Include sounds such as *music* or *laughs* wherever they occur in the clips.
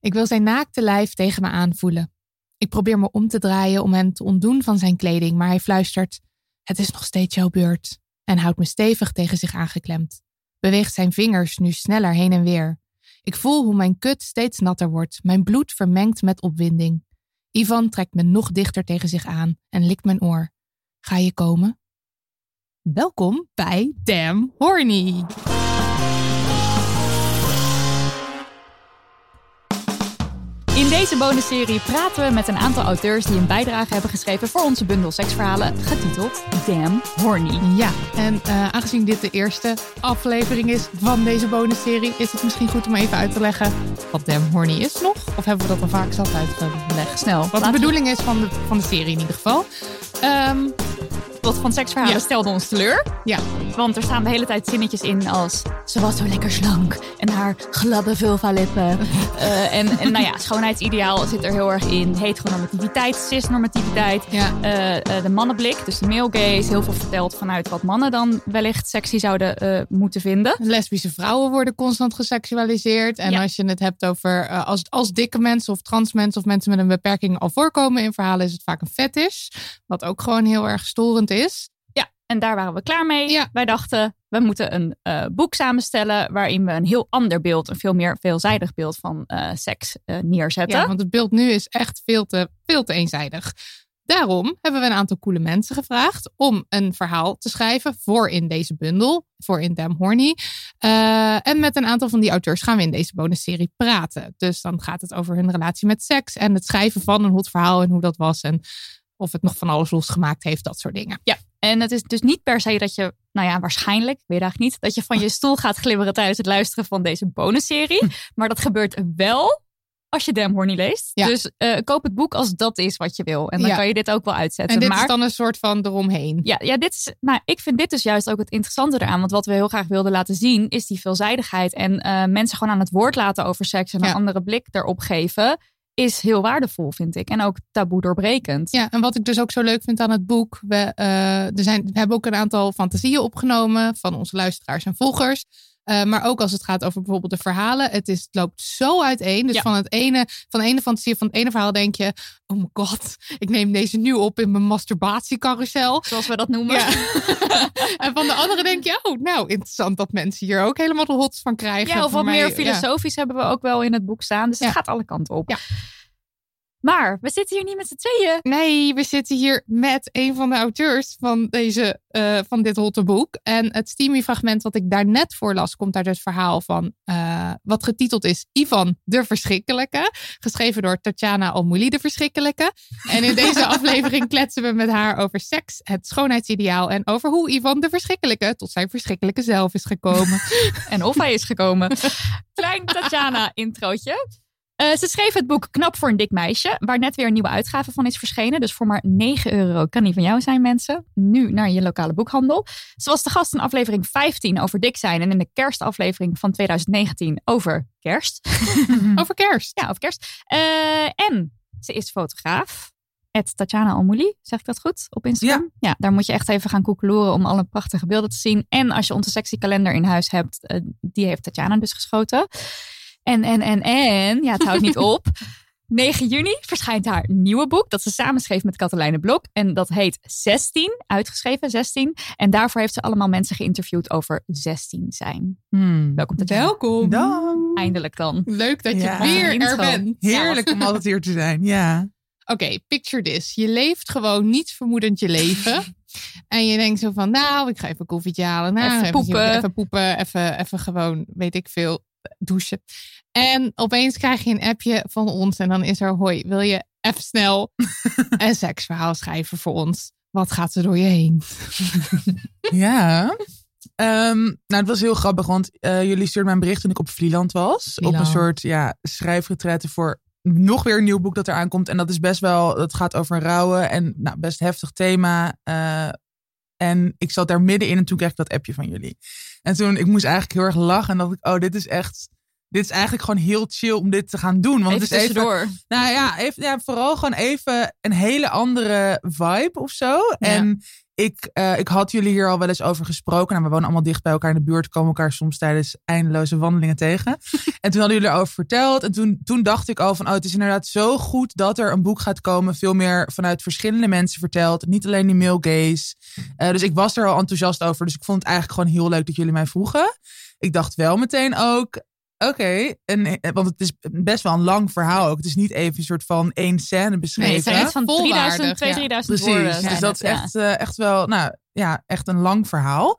Ik wil zijn naakte lijf tegen me aanvoelen. Ik probeer me om te draaien om hem te ontdoen van zijn kleding, maar hij fluistert: Het is nog steeds jouw beurt. En houdt me stevig tegen zich aangeklemd. Beweegt zijn vingers nu sneller heen en weer. Ik voel hoe mijn kut steeds natter wordt, mijn bloed vermengt met opwinding. Ivan trekt me nog dichter tegen zich aan en likt mijn oor. Ga je komen? Welkom bij Damn Horny. In deze bonusserie praten we met een aantal auteurs die een bijdrage hebben geschreven voor onze bundel seksverhalen, getiteld Damn Horny. Ja, en eh, aangezien dit de eerste aflevering is van deze bonusserie, is het misschien goed om even uit te leggen wat Damn Horny is nog. Of hebben we dat al vaak zelf uitgelegd? Snel. Wat de we- bedoeling is van de, van de serie in ieder geval. Ehm, Plot van seksverhalen Ja. stelde ons teleur. ja, Want er staan de hele tijd zinnetjes in als... Ze was zo lekker slank en haar gladde vulva-lippen. *laughs* Eh, en, en nou ja, schoonheidsideaal zit er heel erg in. Heteronormativiteit, cisnormativiteit. ja. Eh, eh, de mannenblik, dus de male gaze. Heel veel verteld vanuit wat mannen dan wellicht sexy zouden moeten vinden. Lesbische vrouwen worden constant geseksualiseerd. En Ja. als je het hebt over als, als dikke mensen of trans mensen of mensen met een beperking al voorkomen in verhalen, is het vaak een fetish. Wat ook gewoon heel erg storend is. Ja, en daar waren we klaar mee. Ja. Wij dachten, we moeten een eh, boek samenstellen waarin we een heel ander beeld, een veel meer veelzijdig beeld van eh, seks eh, neerzetten. Ja, want het beeld nu is echt veel te, veel te eenzijdig. Daarom hebben we een aantal coole mensen gevraagd om een verhaal te schrijven voor in deze bundel, voor in Damn Horny. En met een aantal van die auteurs gaan we in deze bonusserie praten. Dus dan gaat het over hun relatie met seks en het schrijven van een hot verhaal en hoe dat was en of het nog van alles losgemaakt heeft, dat soort dingen. Ja, en het is dus niet per se dat je, nou ja, waarschijnlijk, weet eigenlijk niet, dat je van je stoel gaat glibberen tijdens het luisteren van deze bonusserie. *laughs* Maar dat gebeurt wel als je Damn Horny leest. Ja. Dus eh, koop het boek als dat is wat je wil. En dan Ja. kan je dit ook wel uitzetten. En dit maar is dan een soort van eromheen. Ja, ja dit is, nou, ik vind dit dus juist ook het interessante eraan. Want wat we heel graag wilden laten zien, is die veelzijdigheid. En eh, mensen gewoon aan het woord laten over seks en Ja. een andere blik erop geven, is heel waardevol, vind ik. En ook taboe doorbrekend. Ja, en wat ik dus ook zo leuk vind aan het boek. We, eh, er zijn, we hebben ook een aantal fantasieën opgenomen van onze luisteraars en volgers. Eh, maar ook als het gaat over bijvoorbeeld de verhalen. Het, is, het loopt zo uiteen. Dus Ja. van, het ene, van de ene fantasie, van het ene verhaal denk je... Oh my god, ik neem deze nu op in mijn masturbatiecarousel. Zoals we dat noemen. Ja. *laughs* en van de andere denk je, oh nou, interessant dat mensen hier ook helemaal de hots van krijgen. Ja, of wat mij, meer filosofisch hebben we ook wel in het boek staan. Dus het gaat alle kanten op. Ja. Maar we zitten hier niet met z'n tweeën. Nee, we zitten hier met een van de auteurs van, deze, eh, van dit hotte boek. En het steamy fragment wat ik daarnet voorlas, komt uit het verhaal van eh, wat getiteld is Ivan de Verschrikkelijke. Geschreven door Tatjana Almouli de Verschrikkelijke. En in deze *laughs* aflevering kletsen we met haar over seks, het schoonheidsideaal en over hoe Ivan de Verschrikkelijke tot zijn verschrikkelijke zelf is gekomen. *laughs* En of hij is gekomen. Klein Tatjana Eh, ze schreef het boek Knap voor een dik meisje, waar net weer een nieuwe uitgave van is verschenen. Dus voor maar 9 euro kan die van jou zijn, mensen. Nu naar je lokale boekhandel. Ze was de gast in aflevering 15 over dik zijn en in de kerstaflevering van 2019 over kerst. *laughs* over kerst. Ja, over kerst. Eh, en ze is fotograaf. Het Tatjana Almouli, zeg ik dat goed, op Instagram? Ja. daar moet je echt even gaan koekeloeren om alle prachtige beelden te zien. En als je onze sexy kalender in huis hebt, eh, die heeft Tatjana dus geschoten. En, en, en, en, ja, het houdt niet *laughs* op. 9 juni verschijnt haar nieuwe boek. Dat ze samenschreef met Katelijne Blok. En dat heet 16. Uitgeschreven 16. En daarvoor heeft ze allemaal mensen geïnterviewd over 16 zijn. Hmm. Welkom Tatjana. Welkom. Dan. Eindelijk dan. Leuk dat je Ja. weer Intro. er bent. Heerlijk om altijd hier te zijn. Ja. Oké, picture this. Je leeft gewoon niets vermoedend je leven. en je denkt zo van, nou, ik ga even een koffietje halen. Nou, Even poepen. Even poepen, even, even gewoon, weet ik veel, douchen. En opeens krijg je een appje van ons en dan is er, hoi, wil je even snel *laughs* een seksverhaal schrijven voor ons? Wat gaat er door je heen? *laughs* Ja. Ehm, nou, het was heel grappig, want eh, jullie stuurden mij een bericht toen ik op Vlieland was. Op een soort ja, schrijfretraite voor nog weer een nieuw boek dat eraan komt. En dat is best wel, dat gaat over rouwen en nou, best heftig thema. Eh, en ik zat daar middenin en toen kreeg ik dat appje van jullie. En toen, ik moest eigenlijk heel erg lachen en dacht ik, oh, dit is echt, dit is eigenlijk gewoon heel chill om dit te gaan doen. Want Even het is even, tussendoor. nou ja, even, ja, vooral gewoon even een hele andere vibe of zo. En ik, eh, ik had jullie hier al wel eens over gesproken. Nou, we wonen allemaal dicht bij elkaar in de buurt. Komen elkaar soms tijdens eindeloze wandelingen tegen. *laughs* en toen hadden jullie erover verteld. En toen, toen dacht ik al van, oh, het is inderdaad zo goed dat er een boek gaat komen. Veel meer vanuit verschillende mensen verteld. Niet alleen die male gaze. Eh, dus ik was er al enthousiast over. Dus ik vond het eigenlijk gewoon heel leuk dat jullie mij vroegen. Ik dacht wel meteen ook, oké. en eh, want het is best wel een lang verhaal ook. Het is niet even een soort van één scène beschreven. Nee, het zijn van Volwaardig, 3000, 2000, ja. 3000 Precies, woorden. dus dat is ja. echt, eh, echt wel, nou ja, echt een lang verhaal.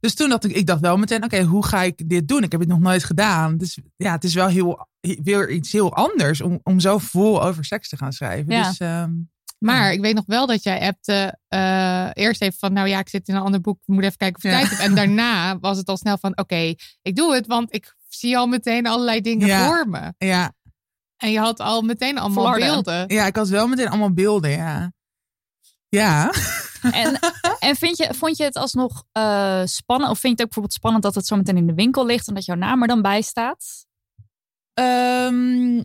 Dus toen dacht ik, ik dacht wel meteen, oké, hoe ga ik dit doen? Ik heb het nog nooit gedaan. Dus ja, het is wel heel, weer iets heel anders om, om zo vol over seks te gaan schrijven. Ja. Dus ehm, Maar ik weet nog wel dat jij appte eh, eerst even van, nou ja, ik zit in een ander boek, ik moet even kijken of ik Ja. tijd heb. En daarna was het al snel van, oké, ik doe het, want ik zie al meteen allerlei dingen Ja. voor me. ja, En je had al meteen allemaal beelden. ja, ik had wel meteen allemaal beelden, ja. Ja, En, *laughs* en vind je, vond je het alsnog eh, spannend? Of vind je het ook bijvoorbeeld spannend dat het zo meteen in de winkel ligt en dat jouw naam er dan bij staat? Ehm,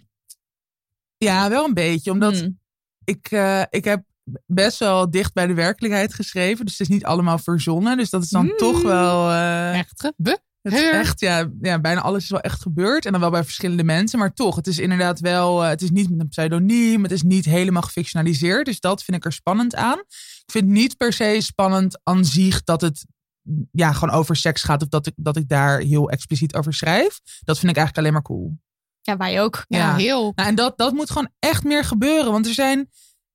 ja, wel een beetje. Omdat Hmm. ik, eh, ik heb best wel dicht bij de werkelijkheid geschreven. Dus het is niet allemaal verzonnen. Dus dat is dan toch wel... eh, Echt Het is echt, ja, ja, bijna alles is wel echt gebeurd. En dan wel bij verschillende mensen. Maar toch, het is inderdaad wel, eh, het is niet met een pseudoniem. Het is niet helemaal gefictionaliseerd. Dus dat vind ik er spannend aan. Ik vind niet per se spannend aan zich dat het ja, gewoon over seks gaat. Of dat ik, dat ik daar heel expliciet over schrijf. Dat vind ik eigenlijk alleen maar cool. Ja, wij ook. Ja, Ja. heel. Nou, en dat, dat moet gewoon echt meer gebeuren. Want er zijn,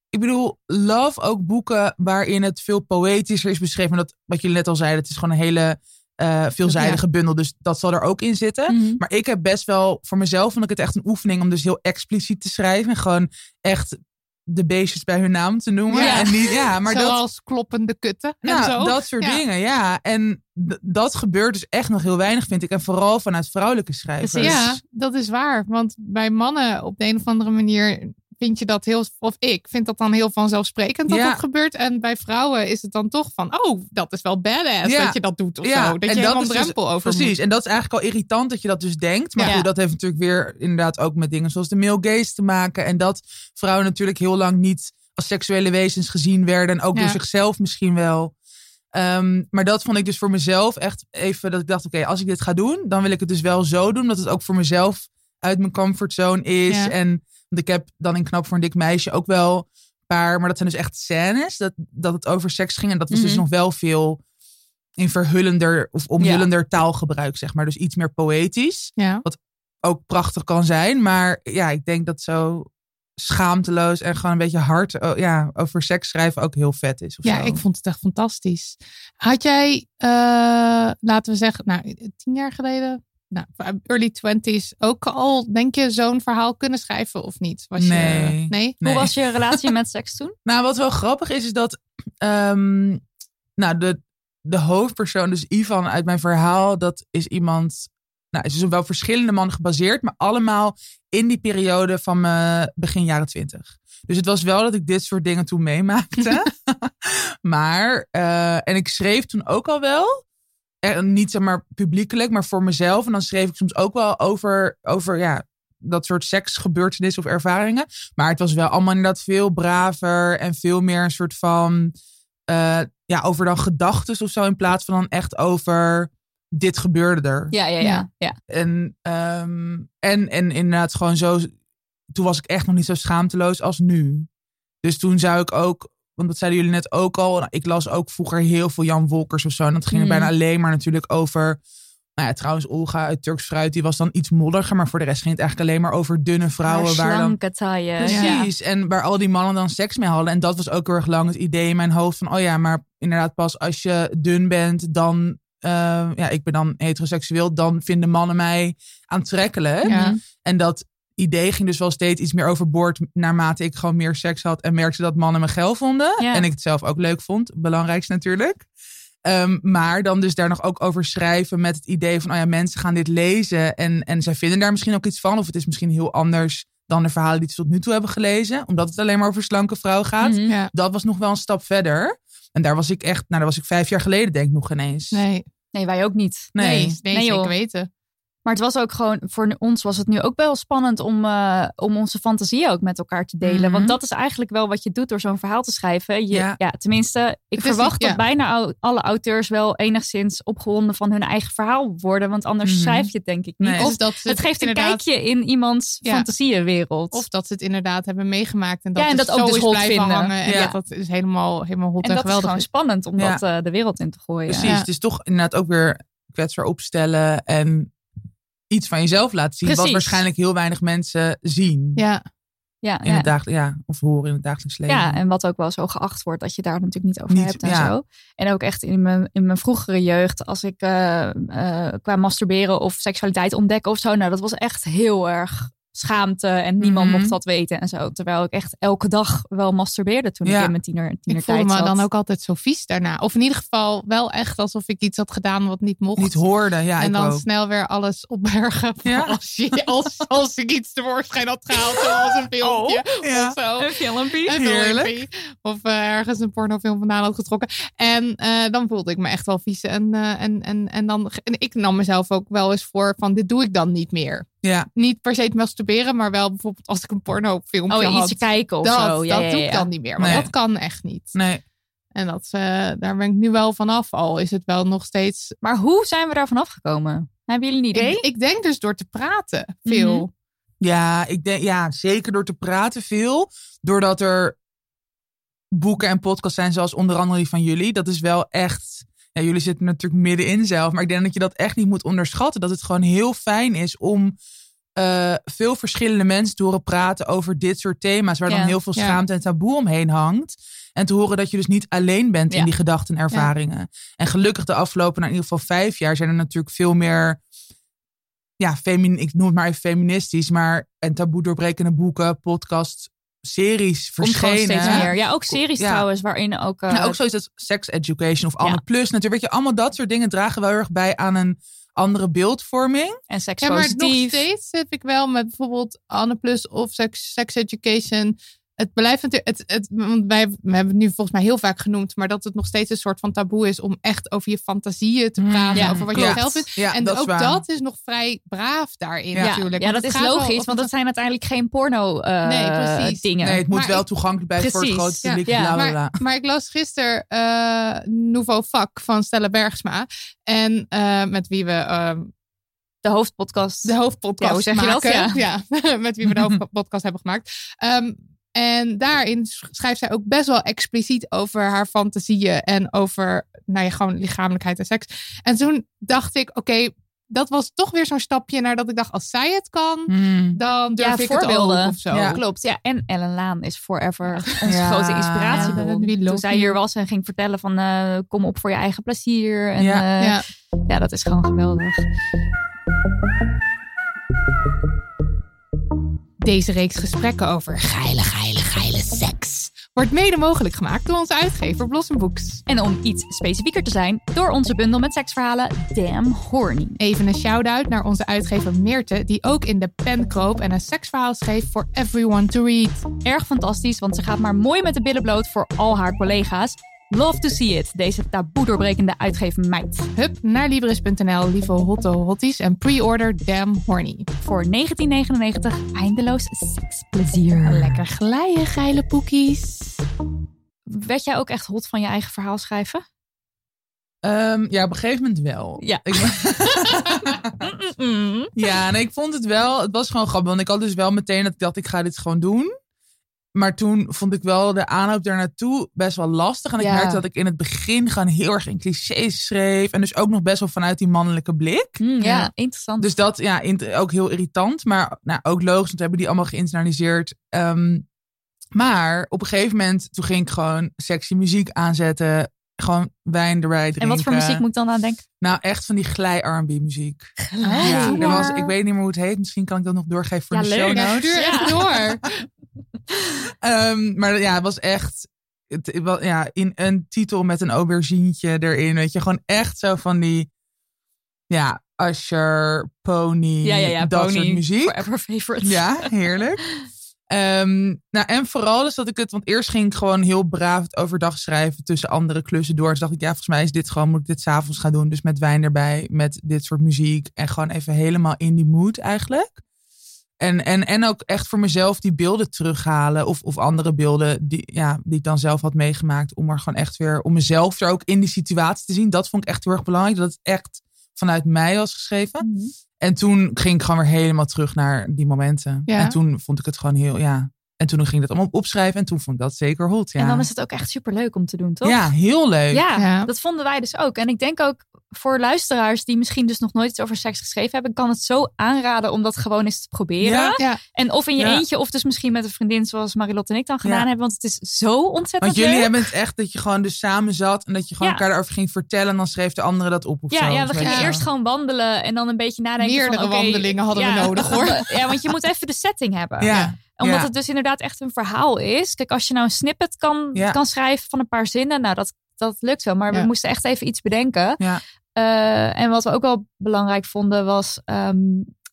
ik bedoel, love ook boeken waarin het veel poëtischer is beschreven. Dat, wat jullie net al zeiden, het is gewoon een hele eh, veelzijdige bundel. Dus dat zal er ook in zitten. Mhm. Maar ik heb best wel, voor mezelf vond ik het echt een oefening om dus heel expliciet te schrijven. En gewoon echt de beestjes bij hun naam te noemen. Ja. En niet, ja, *laughs* maar dat, Zoals kloppende kutten en zo. dat soort Ja. dingen, ja. En dat gebeurt dus echt nog heel weinig, vind ik. En vooral vanuit vrouwelijke schrijvers. Ja, dat is waar. Want bij mannen op de een of andere manier vind je dat heel, of ik vind dat dan heel vanzelfsprekend dat Ja. dat gebeurt. En bij vrouwen is het dan toch van, oh, dat is wel badass Ja. dat je dat doet of Ja, zo. Dat en je dat is dus- drempel over Precies, moet. en dat is eigenlijk al irritant dat je dat dus denkt. Maar goed, dat heeft natuurlijk weer inderdaad ook met dingen zoals de male gaze te maken. En dat vrouwen natuurlijk heel lang niet als seksuele wezens gezien werden. En ook door zichzelf misschien wel. Ehm, maar dat vond ik dus voor mezelf echt even dat ik dacht, oké, als ik dit ga doen, dan wil ik het dus wel zo doen. Dat het ook voor mezelf uit mijn comfortzone is. En ik heb dan in Knap voor een dik meisje ook wel een paar, maar dat zijn dus echt scènes. Dat, dat het over seks ging. En dat was dus Mhm. nog wel veel in verhullender of omhullender taalgebruik, zeg maar. Dus iets meer poëtisch. Ja. Ook prachtig kan zijn. Maar ja, ik denk dat zo schaamteloos en gewoon een beetje hard oh, ja, over seks schrijven ook heel vet is. Ja, zo. ik vond het echt fantastisch. Had jij, eh, laten we zeggen, nou, tien jaar geleden, nou, early twenties, ook al, denk je, zo'n verhaal kunnen schrijven of niet? Was Nee. Je, nee? Nee. Hoe was je relatie met seks toen? *laughs* Nou, wat wel grappig is, is dat ehm, nou, de, de hoofdpersoon, dus Ivan uit mijn verhaal, dat is iemand. Nou, het is wel verschillende mannen gebaseerd, maar allemaal in die periode van mijn begin jaren twintig. Dus het was wel dat ik dit soort dingen toen meemaakte. *laughs* *laughs* maar, eh, en ik schreef toen ook al wel. Eh, niet zeg maar publiekelijk, maar voor mezelf. En dan schreef ik soms ook wel over, over ja, dat soort seksgebeurtenissen of ervaringen. Maar het was wel allemaal inderdaad veel braver en veel meer een soort van eh, ja, over dan gedachten of zo. In plaats van dan echt over dit gebeurde er. Ja, ja, ja. ja. En, ehm, en, en inderdaad gewoon zo toen was ik echt nog niet zo schaamteloos als nu. Dus toen zou ik ook, want dat zeiden jullie net ook al. nou, Ik las ook vroeger heel veel Jan Wolkers of zo. En dat ging er Mm. bijna alleen maar natuurlijk over. Nou ja, trouwens, Olga uit Turks Fruit, die was dan iets modderiger. Maar voor de rest ging het eigenlijk alleen maar over dunne vrouwen. Maar waar dan slanke taille. Precies. En waar al die mannen dan seks mee hadden. En dat was ook heel erg lang het idee in mijn hoofd van, oh ja, maar inderdaad pas als je dun bent, dan, eh, ja, ik ben dan heteroseksueel, dan vinden mannen mij aantrekkelijk. Ja. En dat idee ging dus wel steeds iets meer overboord naarmate ik gewoon meer seks had en merkte dat mannen me geil vonden. Ja. En ik het zelf ook leuk vond. Belangrijkste natuurlijk. Ehm, maar dan dus daar nog ook over schrijven met het idee van, oh ja, mensen gaan dit lezen en, en zij vinden daar misschien ook iets van. Of het is misschien heel anders dan de verhalen die ze tot nu toe hebben gelezen. Omdat het alleen maar over slanke vrouwen gaat. Mhm. Ja. Dat was nog wel een stap verder. En daar was ik echt, nou, daar was ik vijf jaar geleden denk ik nog ineens. Nee, Nee, wij ook niet. Nee. nee, nee, zeker weten. Maar het was ook gewoon, voor ons was het nu ook wel spannend om, eh, om onze fantasie ook met elkaar te delen. Mhm. Want dat is eigenlijk wel wat je doet door zo'n verhaal te schrijven. Je, Ja. ja. tenminste, ik Het verwacht niet- dat ja. bijna alle auteurs wel enigszins opgewonden van hun eigen verhaal worden. Want anders Mhm. schrijf je het denk ik niet. Nee. Dus Of dat ze het geeft een inderdaad- kijkje in iemands Ja. fantasiewereld. Of dat ze het inderdaad hebben meegemaakt. En dat, Ja, en het dat ook zo dus is hot blijven vinden. hangen. En Ja. dat, dat is helemaal, helemaal hot en, en dat is gewoon spannend om Ja. dat eh, de wereld in te gooien. Precies, Ja. het is toch inderdaad ook weer kwetsbaar opstellen en iets van jezelf laten zien. Wat waarschijnlijk heel weinig mensen zien. Ja, Ja, In ja. het dagelijk, ja, of horen in het dagelijks leven. Ja, en wat ook wel zo geacht wordt dat je daar natuurlijk niet over Niet- hebt en ja. zo. En ook echt in mijn, in mijn vroegere jeugd, als ik eh, eh, qua masturberen of seksualiteit ontdekken of zo, nou, dat was echt heel erg schaamte en niemand Mhm. mocht dat weten en zo. Terwijl ik echt elke dag wel masturbeerde toen Ja. ik in mijn tiener, ik tienertijd voelde me zat. dan ook altijd zo vies daarna. Of in ieder geval wel echt alsof ik iets had gedaan wat niet mocht. Niet hoorde, ja, en ik dan ook. snel weer alles opbergen. Ja. Als, je, als, als ik iets tevoorschijn had gehaald. Zoals een filmpje ja. of zo. Een filmpje. Een Heerlijk. filmpje. Of eh, ergens een pornofilm vandaan had getrokken. En eh, dan voelde ik me echt wel vies. En, eh, en, en, en, dan, en ik nam mezelf ook wel eens voor van dit doe ik dan niet meer. Ja, Niet per se te masturberen, maar wel bijvoorbeeld als ik een pornofilmpje Oh, had. iets kijken of dat zo. Ja, dat ja, doe ja. ik dan niet meer. Want Nee. dat kan echt niet. nee. En dat, eh, daar ben ik nu wel vanaf. Al is het wel nog steeds... Maar hoe zijn we daar vanaf gekomen? Hebben jullie een idee? Ik, ik denk dus door te praten veel. Mhm. Ja, ik denk, ja, zeker door te praten veel. Doordat er boeken en podcasts zijn, zoals onder andere die van jullie. Dat is wel echt. Ja, jullie zitten natuurlijk middenin zelf. Maar ik denk dat je dat echt niet moet onderschatten. Dat het gewoon heel fijn is om eh, veel verschillende mensen te horen praten over dit soort thema's. Waar Ja, dan heel veel ja. schaamte en taboe omheen hangt. En te horen dat je dus niet alleen bent in die gedachten en ervaringen. En gelukkig de afgelopen, nou, in ieder geval vijf jaar, zijn er natuurlijk veel meer ja, femin, ik noem het maar even feministisch, maar en taboe doorbrekende boeken, podcast, series Komt verschenen. steeds meer. Ja, ook series Ja. trouwens, waarin ook... eh, Nou, ook zoiets als sex education of Anne Ja. Plus. Natuurlijk, weet je, allemaal dat soort dingen dragen wel heel erg bij aan een andere beeldvorming. en seks Ja, maar nog steeds heb ik wel met bijvoorbeeld Anne Plus of Sex, sex Education. Het blijft natuurlijk, het, het, want wij we hebben het nu volgens mij heel vaak genoemd, maar dat het nog steeds een soort van taboe is om echt over je fantasieën te praten, Ja, over wat je zelf vindt. Ja, en dat ook dat is nog vrij braaf daarin Ja. natuurlijk. Ja, dat is wel logisch, want dat zijn uiteindelijk geen porno eh, Nee, precies. dingen. Nee, het moet Maar wel ik- toegankelijk blijven voor het Precies, grote publiek. ja. bla, bla, Maar, ik las gisteren eh Nouveau Vak van Stella Bergsma. En eh, met wie we eh, De hoofdpodcast. de hoofdpodcast Ja, hoe zeg je dat? maken. Ja. *laughs* *laughs* met wie we de *laughs* hoofdpodcast hebben gemaakt. Ehm, en daarin sch- schrijft zij ook best wel expliciet over haar fantasieën en over nou ja, gewoon lichamelijkheid en seks. En toen dacht ik, oké, dat was toch weer zo'n stapje naar dat ik dacht, als zij het kan, Hmm. dan durf ja, ik het voorbeelden. ook of zo. Ja. Klopt, ja. En Ellen Laan is forever onze Ja. grote love Toen zij hier was en ging vertellen van eh, kom op voor je eigen plezier. En, Ja. ja, dat is gewoon geweldig. Deze reeks gesprekken over geile, geile, geile seks wordt mede mogelijk gemaakt door onze uitgever Blossom Books. En om iets specifieker te zijn, door onze bundel met seksverhalen Damn Horny. Even een shout-out naar onze uitgever Meerte, die ook in de pen kroop en een seksverhaal schreef voor everyone to read. Erg fantastisch, want ze gaat maar mooi met de billen bloot voor al haar collega's. Love to see it, deze taboe doorbrekende uitgevermeid. Hup naar Libris.nl, lieve hotte hotties en pre-order Damn Horny. Voor 1999 eindeloos seksplezier. Lekker glijden, geile poekies. Werd jij ook echt hot van je eigen verhaal schrijven? Ehm, ja, op een gegeven moment wel. Ja. Ik. *laughs* Ja, en ik vond het wel, het was gewoon grappig. Want ik had dus wel meteen dat ik dacht, ik ga dit gewoon doen. Maar toen vond ik wel de aanloop daar naartoe best wel lastig. En ik Ja. merkte dat ik in het begin gewoon heel erg in clichés schreef. En dus ook nog best wel vanuit die mannelijke blik. Mm, ja, Ja. interessant. Dus dat, ja, ook heel irritant. Maar nou, ook logisch, want we hebben die allemaal geïnternaliseerd. Ehm, maar op een gegeven moment, toen ging ik gewoon sexy muziek aanzetten. Gewoon wijn erbij drinken. en wat voor muziek moet ik dan aan denken? Nou, echt van die glij R&B muziek. Oh, Ja, er was, ik weet niet meer hoe het heet. Misschien kan ik dat nog doorgeven voor Ja, de leuk. show Ja, notes. stuur echt door. *laughs* *laughs* Ehm, maar ja, het was echt... Het, ja, in een titel met een aubergientje erin. Weet je, gewoon echt zo van die... Ja, Usher, Pony, Ja, ja, ja. dat Pony, soort muziek. Forever favorite. Ja, heerlijk. *laughs* Ehm, nou, en vooral dus dat ik het, want eerst ging ik gewoon heel braaf het overdag schrijven tussen andere klussen door. Dus dacht ik, ja, volgens mij is dit gewoon, moet ik dit s'avonds gaan doen. Dus met wijn erbij, met dit soort muziek. En gewoon even helemaal in die mood eigenlijk. En, en, en ook echt voor mezelf die beelden terughalen. Of, of andere beelden die, ja, die ik dan zelf had meegemaakt. Om er gewoon echt weer, om mezelf er ook in die situatie te zien. Dat vond ik echt heel erg belangrijk. Dat het echt vanuit mij was geschreven. Mhm. En toen ging ik gewoon weer helemaal terug naar die momenten. Ja. En toen vond ik het gewoon heel, ja. En toen ging ik dat allemaal opschrijven. En toen vond ik dat zeker hot, ja. En dan is het ook echt super leuk om te doen, toch? Ja, heel leuk. Ja, Ja. dat vonden wij dus ook. En ik denk ook voor luisteraars die misschien dus nog nooit iets over seks geschreven hebben, kan het zo aanraden om dat gewoon eens te proberen. Ja. Ja. En of in je Ja. eentje, of dus misschien met een vriendin zoals Marilotte en ik dan gedaan Ja. hebben. Want het is zo ontzettend Want jullie leuk. hebben het echt dat je gewoon dus samen zat. En dat je gewoon Ja. elkaar daarover ging vertellen. En dan schreef de andere dat op of Ja, zo. ja, Of we gingen eerst gewoon wandelen en dan een beetje nadenken. Meerdere van, wandelingen hadden we nodig, hoor. *laughs* Ja, want je moet even de setting hebben. Ja, Omdat ja. het dus inderdaad echt een verhaal is. Kijk, als je nou een snippet kan, Ja. kan schrijven van een paar zinnen, nou dat, dat lukt wel. Maar we moesten echt even iets bedenken. Ja. Eh, en wat we ook wel belangrijk vonden was ehm,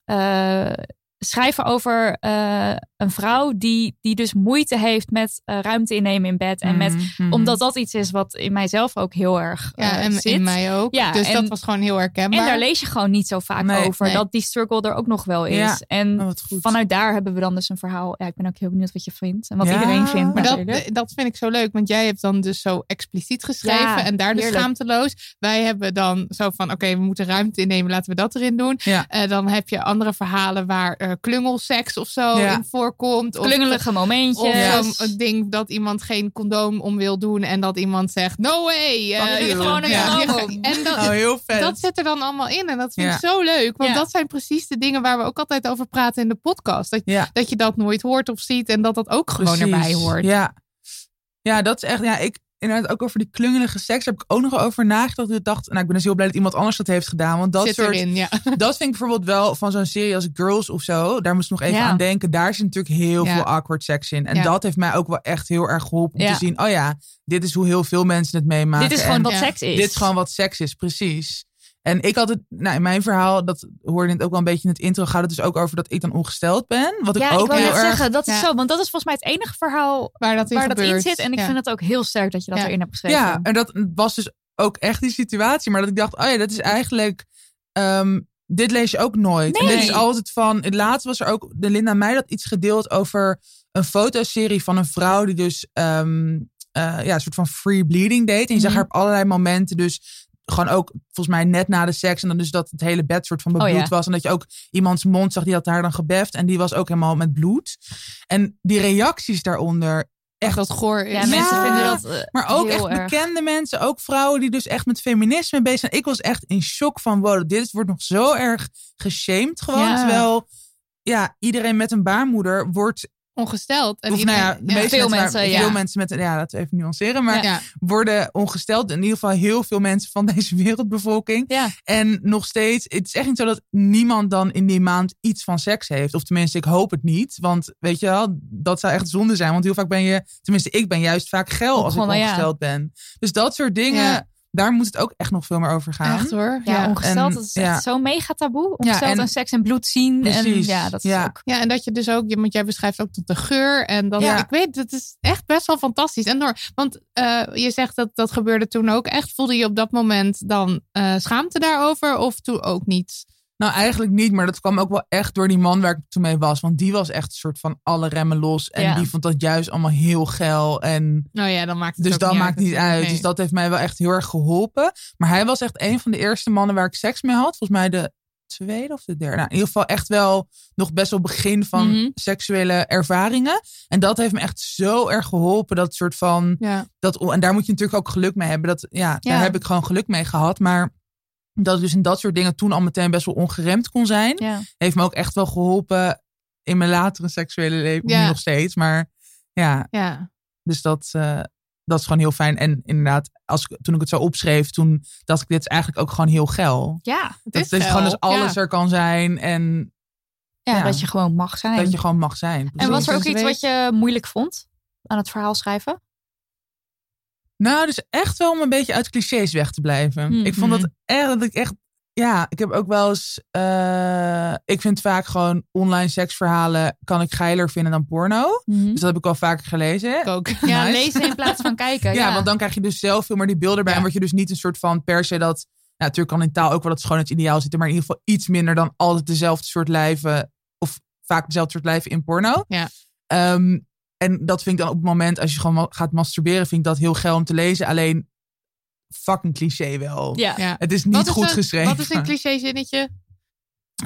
eh, schrijven over eh, een vrouw die, die dus moeite heeft met eh, ruimte innemen in bed. En met, Mhm, mhm. omdat dat iets is wat in mijzelf ook heel erg Ja, eh, en zit. in mij ook. Ja, dus en- dat was gewoon heel herkenbaar. En daar lees je gewoon niet zo vaak Nee, over. nee. Dat die struggle er ook nog wel is. Ja. En Oh, vanuit daar hebben we dan dus een verhaal. Ja, ik ben ook heel benieuwd wat je vindt. En wat iedereen vindt. Maar natuurlijk. dat, dat vind ik zo leuk, want jij hebt dan dus zo expliciet geschreven en daar dus heerlijk. schaamteloos. Wij hebben dan zo van, oké, we moeten ruimte innemen, laten we dat erin doen. Dan heb je andere verhalen waar eh, klungelseks of zo Ja. in voorkomt. Of, Klungelige momentjes. Of zo'n ding dat iemand geen condoom om wil doen en dat iemand zegt, no way. Dan eh, je gewoon een Ja. condoom. En dat, Oh, heel vet. dat zit er dan allemaal in. En dat vind Ja. ik zo leuk. Want Ja. dat zijn precies de dingen waar we ook altijd over praten in de podcast. Dat, Ja. dat je dat nooit hoort of ziet. En dat dat ook gewoon Precies. erbij hoort. Ja. ja, dat is echt. Ja, ik inderdaad ook over die klungelige seks heb ik ook nog over nagedacht. Ik dacht, nou, ik ben dus heel blij dat iemand anders dat heeft gedaan. Want dat zit soort. erin, ja. *laughs* Dat vind ik bijvoorbeeld wel van zo'n serie als Girls of zo. Daar moest ik nog even Ja. aan denken. Daar zit natuurlijk heel Ja. veel awkward seks in. En dat heeft mij ook wel echt heel erg geholpen om te zien. Oh ja, dit is hoe heel veel mensen het meemaken. Dit is gewoon En wat seks is. Dit is gewoon wat seks is, precies. En ik had het, nou in mijn verhaal, dat hoorde het ook wel een beetje in het intro, gaat het dus ook over dat ik dan ongesteld ben. Wat ik ja, ook ik wil heel net erg. zeggen, dat is zo. Want dat is volgens mij het enige verhaal Waar dat in waar dat in zit. En ik Ja. vind het ook heel sterk dat je dat Ja. erin hebt geschreven. Ja, en dat was dus ook echt die situatie. Maar dat ik dacht, oh ja, dat is eigenlijk. ehm, dit lees je ook nooit. En Nee. dit is altijd van. Laatst was er ook. De Linda Meij dat iets gedeeld over een fotoserie van een vrouw die dus. ehm, eh, ja, een soort van free bleeding deed. En je zag Mhm. haar op allerlei momenten dus. Gewoon ook volgens mij net na de seks. En dan dus dat het hele bed soort van bebloed Oh ja. was. En dat je ook iemands mond zag, die had haar dan gebeft. En die was ook helemaal met bloed. En die reacties daaronder. Echt dat goor is. Ja, Ja. mensen vinden dat eh, Maar ook heel echt erg. bekende mensen, ook vrouwen die dus echt met feminisme bezig zijn. Ik was echt in shock van, wow, dit wordt nog zo erg geshamed gewoon. Ja. Terwijl, ja, iedereen met een baarmoeder wordt, Ongesteld. En of nou ja, meeste Veel mensen, mensen, waar- ja. veel mensen met, ja, laten we even nuanceren, maar worden ongesteld. In ieder geval heel veel mensen van *laughs* deze wereldbevolking. Ja. En nog steeds, het is echt niet zo dat niemand dan in die maand iets van seks heeft. Of tenminste, ik hoop het niet. Want weet je wel, dat zou echt zonde zijn. Want heel vaak ben je, tenminste, ik ben juist vaak geil als ik ongesteld ben. Dus dat soort dingen. Daar moet het ook echt nog veel meer over gaan. Echt hoor. Ja, Ja. ongesteld en- dat is echt ja. zo'n mega taboe. Ongesteld en- en, seks en bloed zien. Precies, En ja, dat is ja. ook... Ja, en dat je dus ook, je- want jij beschrijft ook tot de geur. En dan, Ja. ik weet, dat is echt best wel fantastisch. En door, want eh, je zegt dat dat gebeurde toen ook echt. Voelde je op dat moment dan eh, schaamte daarover of toen ook niet? Nou, eigenlijk niet, maar dat kwam ook wel echt door die man waar ik toen mee was. Want die was echt een soort van alle remmen los. En Ja. die vond dat juist allemaal heel geil. En Nou ja, dan maakt het Dus ook dat niet maakt niet natuurlijk. uit. Nee. Dus dat heeft mij wel echt heel erg geholpen. Maar hij was echt een van de eerste mannen waar ik seks mee had. Volgens mij de tweede of de derde. Nou, in ieder geval echt wel nog best wel begin van Mhm. seksuele ervaringen. En dat heeft me echt zo erg geholpen. Dat soort van. Ja. Dat, en daar moet je natuurlijk ook geluk mee hebben. Dat, ja, Ja. Daar heb ik gewoon geluk mee gehad. Maar dat ik dus in dat soort dingen toen al meteen best wel ongeremd kon zijn. Ja. Heeft me ook echt wel geholpen in mijn latere seksuele leven. Ja. Nu nog steeds. Maar ja, Ja. dus dat, eh, dat is gewoon heel fijn. En inderdaad, als ik, toen ik het zo opschreef, toen dacht ik, dit is eigenlijk ook gewoon heel geil. Ja. Het Dat, is dat geil, gewoon dus alles er kan zijn en Ja, dat je gewoon mag zijn. dat je gewoon mag zijn. en was er ook Precies. iets wat je moeilijk vond aan het verhaal schrijven? Nou, dus echt wel om een beetje uit clichés weg te blijven. Mhm. Ik vond dat echt, dat ik echt, ja, ik heb ook wel eens, eh, ik vind vaak gewoon online seksverhalen kan ik geiler vinden dan porno. Dus dat heb ik al vaker gelezen. Ik ook. *laughs* Ja, Nice. lezen in plaats van kijken. *laughs* Ja, Ja, want dan krijg je dus zelf veel meer die beelden bij. Ja. En word je dus niet een soort van per se dat. Natuurlijk kan in taal ook wel het schoonheidsideaal zitten. Maar in ieder geval iets minder dan altijd dezelfde soort lijven. Of vaak dezelfde soort lijven in porno. Ja. Ehm, en dat vind ik dan op het moment als je gewoon gaat masturberen. Vind ik dat heel geil om te lezen. Alleen fucking cliché wel. Ja. Ja. Het is niet is goed een- geschreven. Wat is een cliché zinnetje?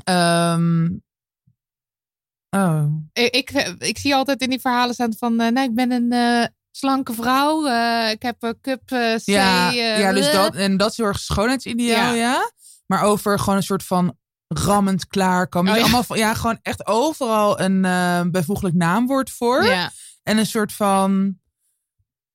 Ehm, oh. Ik, ik, ik zie altijd in die verhalen staan van... eh, nou, ik ben een eh, slanke vrouw. eh, ik heb een cup C. Ja, eh, ja, dus dat, en dat is heel erg schoonheidsideaal, Ja. ja. Maar over gewoon een soort van rammend klaarkomen. Oh, ja. allemaal ja, gewoon echt overal een eh, bijvoeglijk naamwoord voor. Ja. En een soort van...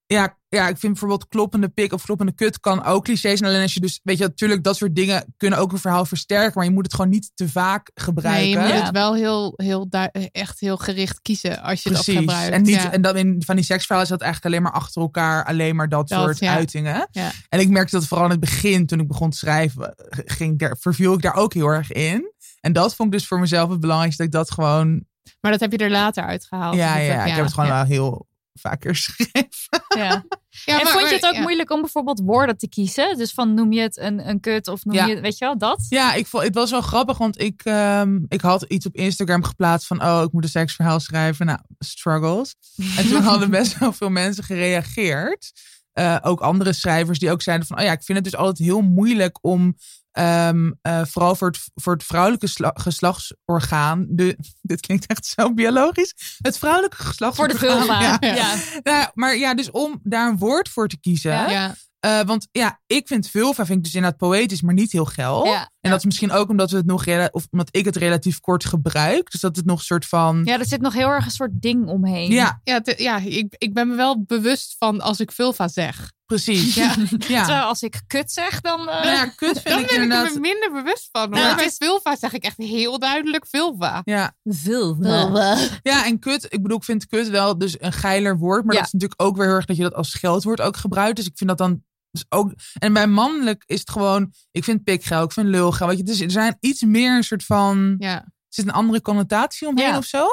Ja, ja, ik vind bijvoorbeeld kloppende pik of kloppende kut kan ook cliché zijn. Alleen als je dus, weet je, natuurlijk dat soort dingen kunnen ook een verhaal versterken. Maar je moet het gewoon niet te vaak gebruiken. Nee, je moet Ja. het wel heel, heel echt heel gericht kiezen als je dat Precies. gebruikt. En, niet, ja. en dan in van die seksverhalen is dat eigenlijk alleen maar achter elkaar, alleen maar dat, Dat, soort ja. uitingen. Ja. En ik merkte dat vooral in het begin, toen ik begon te schrijven, ging ik daar, verviel ik daar ook heel erg in. En dat vond ik dus voor mezelf het belangrijkste, dat ik dat gewoon, Maar dat heb je er later uitgehaald. ja, Dus ja, dat- ik heb het gewoon ja. wel heel vaker *laughs* geschreven. Ja. *laughs* Ja, en maar- vond je het maar- ook ja. moeilijk om bijvoorbeeld woorden te kiezen? Dus van noem je het een, een kut of noem Ja. je weet je wel, dat? Ja, ik vond, het was wel grappig, want ik, ehm, ik had iets op Instagram geplaatst van, oh, ik moet een seksverhaal schrijven. Nou, struggles. En toen *laughs* hadden best wel veel mensen gereageerd. Eh, ook andere schrijvers die ook zeiden van, oh ja, ik vind het dus altijd heel moeilijk om, ehm, eh, vooral voor het, voor het vrouwelijke sla- geslachtsorgaan, de, *laughs* dit klinkt echt zo biologisch, het vrouwelijke Voor de geslachtsorgaan. vulva. Ja. Ja. Ja. Nou, maar ja, dus om daar een woord voor te kiezen. Ja. Eh, want ja, ik vind vulva vind ik dus inderdaad poëtisch, maar niet heel geil. Ja. En dat is misschien ook omdat we het nog of omdat ik het relatief kort gebruik. Dus dat het nog een soort van. Ja, er zit nog heel erg een soort ding omheen. Ja, Ja, te- ja ik, ik ben me wel bewust van als ik vulva zeg. Precies. Ja. *laughs* ja. Terwijl als ik kut zeg, dan... eh, Nou ja, kut vind *laughs* Dan ik ben ik er minder bewust van. Nou, Maar het bij is- vulva zeg ik echt heel duidelijk vulva. Ja. vulva. ja, en kut, ik bedoel, ik vind kut wel dus een geiler woord. Maar Ja. dat is natuurlijk ook weer heel erg dat je dat als scheldwoord ook gebruikt. Dus ik vind dat dan dus ook. En bij mannelijk is het gewoon. Ik vind pik geil, ik vind lul geil. Weet je, dus er zijn iets meer een soort van. Ja. Er zit een andere connotatie omheen Ja. of zo.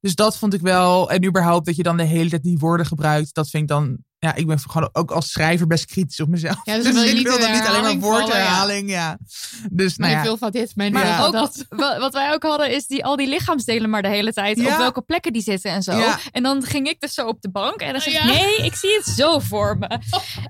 Dus dat vond ik wel. En überhaupt dat je dan de hele tijd die woorden gebruikt. Dat vind ik dan. Ja, ik ben gewoon ook als schrijver best kritisch op mezelf. Ja, dus *laughs* je ik niet wil in de dat niet alleen maar woordherhaling. Ja. Dus nou Mijn ja. vulva dit, Maar vulva ook dat. wat wij ook hadden, is die, al die lichaamsdelen maar de hele tijd. Ja. Op welke plekken die zitten en zo. Ja. En dan ging ik dus zo op de bank. En dan zeg ik, Ja. nee, ik zie het zo voor me.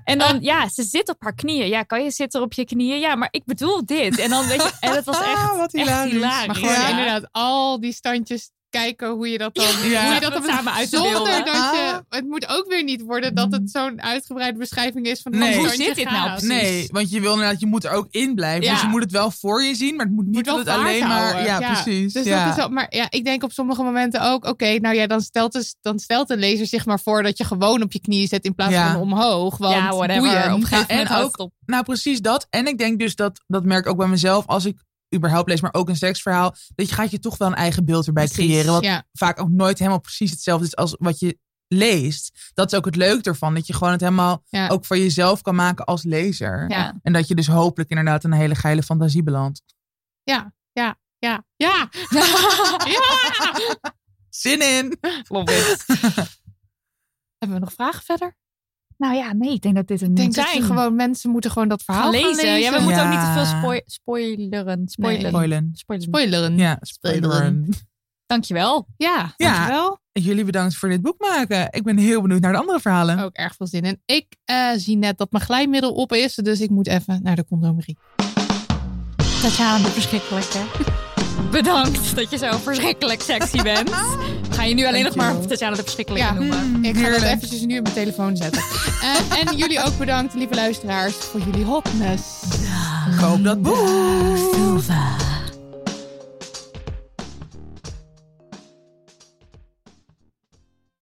En dan, ja, ze zit op haar knieën. Ja, kan je zitten op je knieën? Ja, maar ik bedoel dit. En dan weet je, en het was echt, Ah, wat echt hilarisch. Maar gewoon Ja. inderdaad al die standjes kijken hoe je dat dan, Ja. hoe je dat dan samen uit zonder dat je, het moet ook weer niet worden dat het zo'n uitgebreide beschrijving is van hoe Nee. een Hoe zit dit nou precies? Nee, want je wil inderdaad, je moet er ook in blijven. Ja. Dus je moet het wel voor je zien, maar het moet niet Moet dat het alleen maar. Ja, precies. Dus ja. dat is wel, maar ja, ik denk op sommige momenten ook, oké, nou ja, dan stelt, dus, dan stelt de lezer zich maar voor dat je gewoon op je knieën zet in plaats Ja. van omhoog. Want ja, whatever. boeien. Op een gegeven En moment ook-. Nou, precies dat. En ik denk dus dat, dat merk ik ook bij mezelf, als ik überhaupt lees, maar ook een seksverhaal, dat je gaat je toch wel een eigen beeld erbij Precies, creëren. Wat ja. vaak ook nooit helemaal precies hetzelfde is als wat je leest. Dat is ook het leuke ervan. Dat je gewoon het helemaal Ja. ook voor jezelf kan maken als lezer. Ja. En dat je dus hopelijk inderdaad een hele geile fantasie belandt. Ja, ja, ja, ja. *laughs* ja. Zin in! Hebben we nog vragen verder? Nou ja, nee, ik denk dat dit een Ik denk moet dat gewoon mensen moeten gewoon dat verhaal gaan gaan lezen. lezen. Ja, we moeten ook niet te veel spoil- spoileren. Spoilen. Spoilen. Spoilen. Spoileren. Ja, spoileren. Dankjewel. Ja, Ja. dankjewel. Jullie bedankt voor dit boek maken. Ik ben heel benieuwd naar de andere verhalen. Ook erg veel zin in. Ik eh, zie net dat mijn glijmiddel op is, dus ik moet even naar de condomerie. Tatjana de Verschrikkelijke. *laughs* Bedankt dat je zo verschrikkelijk sexy bent. *laughs* Ga je nu alleen nog maar. Tatjana de Verschrikkelijke Ja. noemen. Ik ga dat eventjes nu op mijn telefoon zetten. Eh, en jullie ook bedankt, lieve luisteraars, voor jullie hotness. Koop dat boek. Silva.